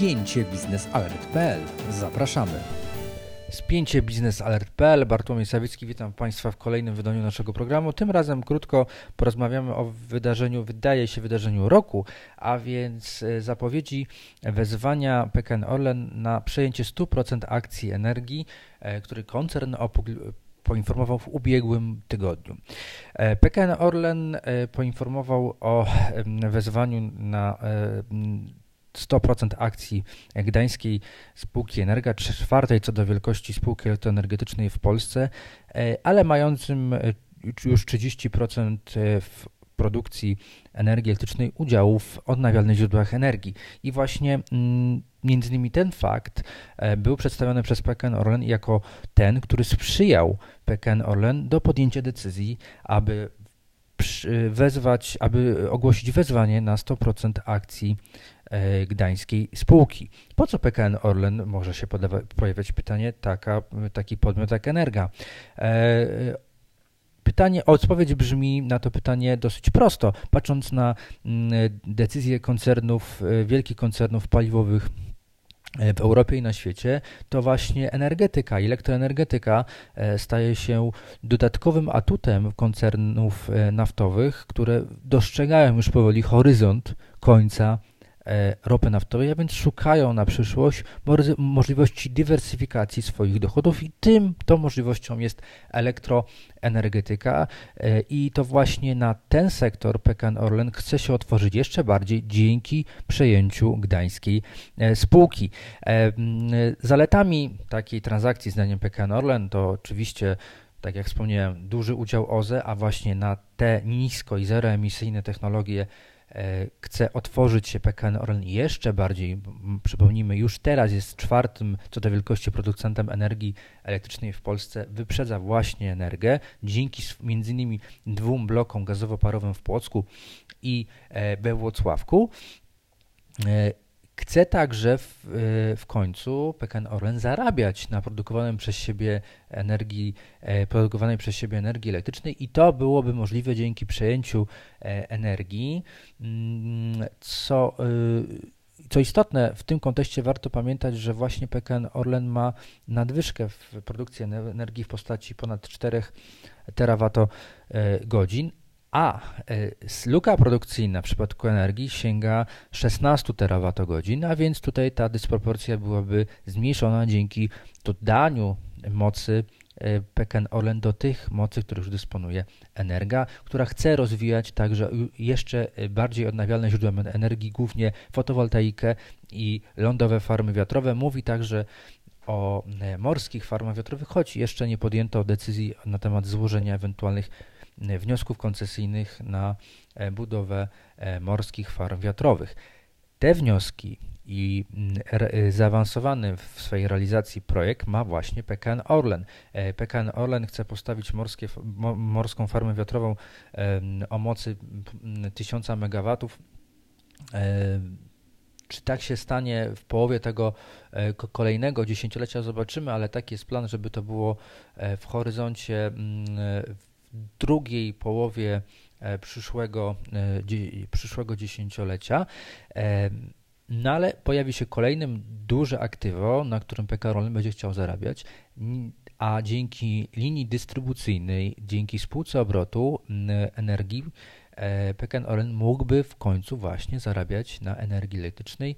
spięcie. Zapraszamy. Spięcie biznesalert.pl. Bartłomiej Sawicki, witam Państwa w kolejnym wydaniu naszego programu. Tym razem krótko porozmawiamy o wydarzeniu, wydaje się wydarzeniu roku, a więc e, zapowiedzi wezwania PKN Orlen na przejęcie 100% akcji energii, e, który koncern poinformował w ubiegłym tygodniu. E, PKN Orlen poinformował o wezwaniu na 100% akcji Gdańskiej Spółki Energa, czwartej co do wielkości spółki elektroenergetycznej w Polsce, e, ale mającym e, już 30% e, w produkcji energii elektrycznej udziału w odnawialnych źródłach energii. I właśnie mm, między innymi ten fakt był przedstawiony przez PKN Orlen jako ten, który sprzyjał PKN Orlen do podjęcia decyzji, aby wezwać, aby ogłosić wezwanie na 100% akcji E, gdańskiej spółki. Po co PKN Orlen może się pojawiać pytanie, taka, taki podmiot jak Energa? E, pytanie, odpowiedź brzmi na to pytanie dosyć prosto. Patrząc na mm, decyzje koncernów, e, wielkich koncernów paliwowych w Europie i na świecie, to właśnie energetyka, elektroenergetyka staje się dodatkowym atutem koncernów naftowych, które dostrzegają już powoli horyzont końca E, ropy naftowej, a więc szukają na przyszłość możliwości dywersyfikacji swoich dochodów i tym tą możliwością jest elektroenergetyka e, i to właśnie na ten sektor PKN Orlen chce się otworzyć jeszcze bardziej dzięki przejęciu gdańskiej e, spółki. Zaletami takiej transakcji zdaniem PKN Orlen to oczywiście tak jak wspomniałem, duży udział OZE, a właśnie na te nisko i zeroemisyjne technologie E, chce otworzyć się PKN Orlen jeszcze bardziej, przypomnijmy, już teraz jest czwartym co do wielkości producentem energii elektrycznej w Polsce, wyprzedza właśnie energię dzięki innymi dwóm blokom gazowo-parowym w Płocku i e, we Włocławku. E, Chce także w, y, w końcu PKN Orlen zarabiać na produkowanym przez siebie energii, e, produkowanej przez siebie energii elektrycznej i to byłoby możliwe dzięki przejęciu e, energii, mm, co co istotne, w tym kontekście warto pamiętać, że właśnie PKN Orlen ma nadwyżkę w produkcji energii w postaci ponad 4 terawatogodzin, a e, luka produkcyjna w przypadku energii sięga 16 terawatogodzin, a więc tutaj ta dysproporcja byłaby zmniejszona dzięki dodaniu mocy e, PKN Orlen do tych mocy, których już dysponuje Energa, która chce rozwijać także jeszcze bardziej odnawialne źródła energii, głównie fotowoltaikę i lądowe farmy wiatrowe. Mówi także o e, morskich farmach wiatrowych, choć jeszcze nie podjęto decyzji na temat złożenia ewentualnych wniosków koncesyjnych na e, budowę e, morskich farm wiatrowych. Te wnioski i mm, e, zaawansowany w swojej realizacji projekt ma właśnie PKN Orlen. PKN Orlen chce postawić morskie, morską farmę wiatrową o mocy 1000 MW. Czy tak się stanie w połowie tego kolejnego dziesięciolecia, zobaczymy, ale taki jest plan, żeby to było w horyzoncie drugiej połowie e, przyszłego, e, przyszłego dziesięciolecia. E, no ale pojawi się kolejnym duże aktywo, na którym PK Rolny będzie chciał zarabiać, a dzięki linii dystrybucyjnej, dzięki spółce obrotu energii, PKN Orlen mógłby w końcu właśnie zarabiać na energii elektrycznej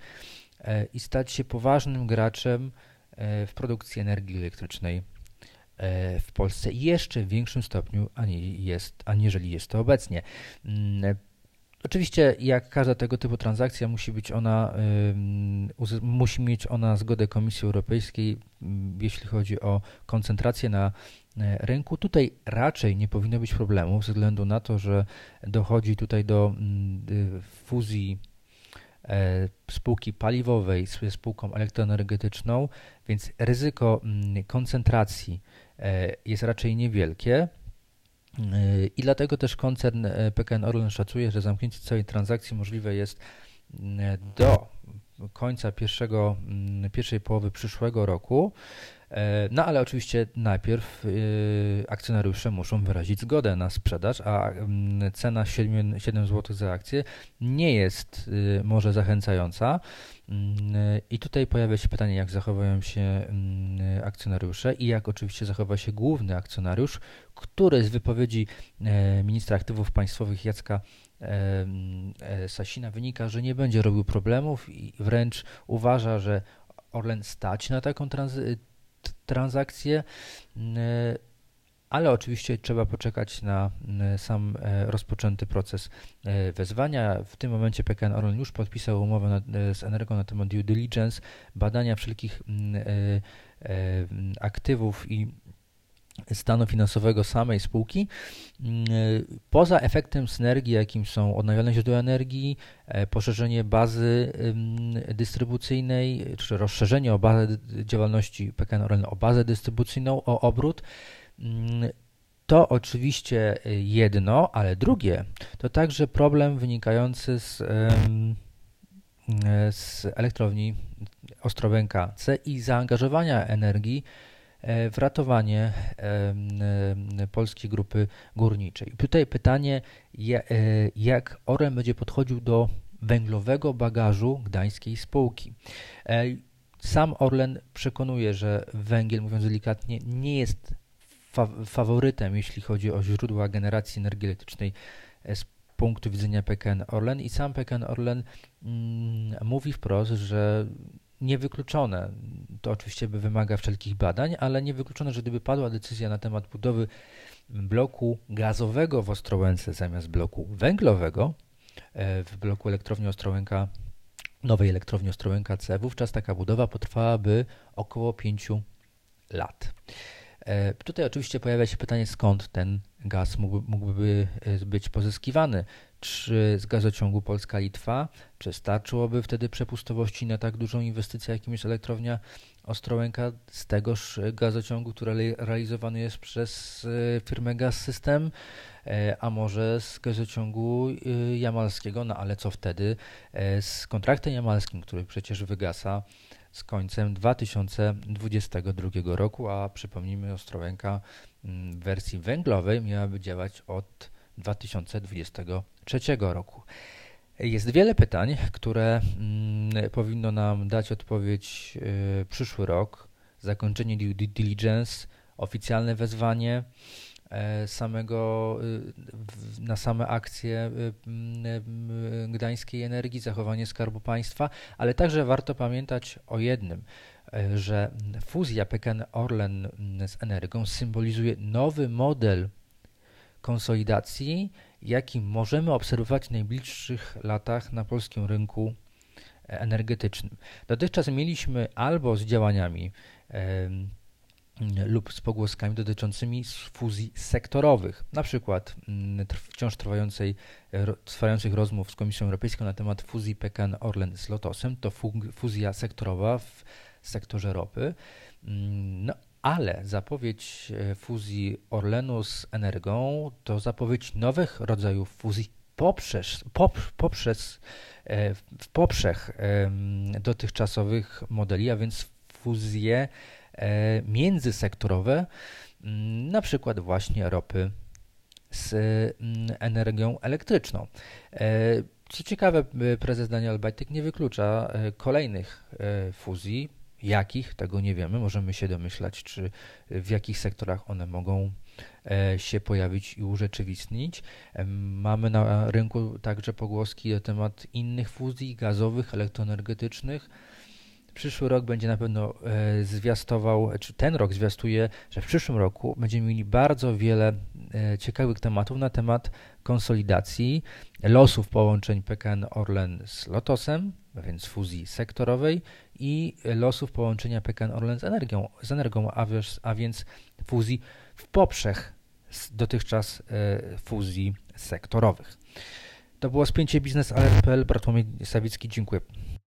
i stać się poważnym graczem w produkcji energii elektrycznej w Polsce jeszcze w większym stopniu ani jest, aniżeli jest to obecnie. Mm, oczywiście, jak każda tego typu transakcja, musi być ona, musi mieć ona zgodę Komisji Europejskiej, mm, jeśli chodzi o koncentrację na e, rynku. Tutaj raczej nie powinno być problemu, ze względu na to, że dochodzi tutaj do mm, fuzji e, spółki paliwowej z spółką elektroenergetyczną, więc ryzyko koncentracji E, jest raczej niewielkie. E, I dlatego też koncern e, PKN Orlen szacuje, że zamknięcie całej transakcji możliwe jest do końca pierwszego, mm, pierwszej połowy przyszłego roku. E, no ale oczywiście najpierw y, akcjonariusze muszą wyrazić zgodę na sprzedaż, a mm, cena 7, 7 zł za akcję nie jest y, może zachęcająca. Mm, I tutaj pojawia się pytanie, jak zachowują się akcjonariusze i jak oczywiście zachowa się główny akcjonariusz, który z wypowiedzi e, ministra aktywów państwowych Jacka Sasina wynika, że nie będzie robił problemów i wręcz uważa, że Orlen stać na taką tranzycję transakcje, ale oczywiście trzeba poczekać na sam e, rozpoczęty proces e, wezwania. W tym momencie PKN Orlen już podpisał umowę na, e, z Energo na temat due diligence, badania wszelkich aktywów i stanu finansowego samej spółki. Poza efektem synergii, jakim są odnawialne źródła energii, poszerzenie bazy dystrybucyjnej, czy rozszerzenie o bazę działalności PKN Orlen o bazę dystrybucyjną, o obrót, to oczywiście jedno, ale drugie to także problem wynikający z, z elektrowni Ostrołęka C i zaangażowania energii E, w ratowanie polskiej grupy górniczej. Tutaj pytanie, e, jak Orlen będzie podchodził do węglowego bagażu gdańskiej spółki. E, sam Orlen przekonuje, że węgiel, mówiąc delikatnie, nie jest fa faworytem, jeśli chodzi o źródła generacji energii elektrycznej z punktu widzenia PKN Orlen i sam PKN Orlen mm, mówi wprost, że niewykluczone, to oczywiście by wymaga wszelkich badań, ale niewykluczone, że gdyby padła decyzja na temat budowy bloku gazowego w Ostrołęce zamiast bloku węglowego e, w bloku elektrowni Ostrołęka, nowej elektrowni Ostrołęka C, wówczas taka budowa potrwałaby około 5 lat. E, tutaj oczywiście pojawia się pytanie, skąd ten gaz mógłby, mógłby e, być pozyskiwany. Czy z gazociągu Polska-Litwa, czy starczyłoby wtedy przepustowości na tak dużą inwestycję, jakim jest elektrownia Ostrołęka? Z tegoż gazociągu, który realizowany jest przez e, firmę Gaz System, a może z gazociągu jamalskiego, no ale co wtedy z kontraktem jamalskim, który przecież wygasa z końcem 2022 roku, a przypomnijmy, Ostrołęka mm, w wersji węglowej miałaby działać od 2023 roku. Jest wiele pytań, które mm, powinno nam dać odpowiedź y, przyszły rok, zakończenie due diligence, oficjalne wezwanie, samego, y, na same akcje y, Gdańskiej Energii, zachowanie Skarbu Państwa, ale także warto pamiętać o jednym, e, że fuzja PKN Orlen z Energią symbolizuje nowy model konsolidacji, jaki możemy obserwować w najbliższych latach na polskim rynku energetycznym. Dotychczas mieliśmy albo z działaniami lub z pogłoskami dotyczącymi fuzji sektorowych, na przykład mm, wciąż trwającej, trwających rozmów z Komisją Europejską na temat fuzji PKN Orlen z Lotosem, to fuzja sektorowa w sektorze ropy, mm, no, ale zapowiedź e, fuzji Orlenu z Energą to zapowiedź nowych rodzajów fuzji poprzez, pop, poprzez e, w poprzech dotychczasowych modeli, a więc fuzję E, międzysektorowe, mm, na przykład właśnie ropy z mm, energią elektryczną. E, co ciekawe, prezes Daniel Bajtyk nie wyklucza e, kolejnych fuzji. Jakich, tego nie wiemy. Możemy się domyślać, czy w jakich sektorach one mogą się pojawić i urzeczywistnić. Mamy na rynku także pogłoski na temat innych fuzji gazowych, elektroenergetycznych Przyszły rok będzie na pewno e, zwiastował, czy ten rok zwiastuje, że w przyszłym roku będziemy mieli bardzo wiele e, ciekawych tematów na temat konsolidacji, losów połączeń PKN Orlen z Lotosem, a więc fuzji sektorowej i losów połączenia PKN Orlen z energią, z energią a, a więc fuzji w poprzech dotychczas e, fuzji sektorowych. To było spięcie biznes alert.pl. Bartłomiej Sawicki, dziękuję.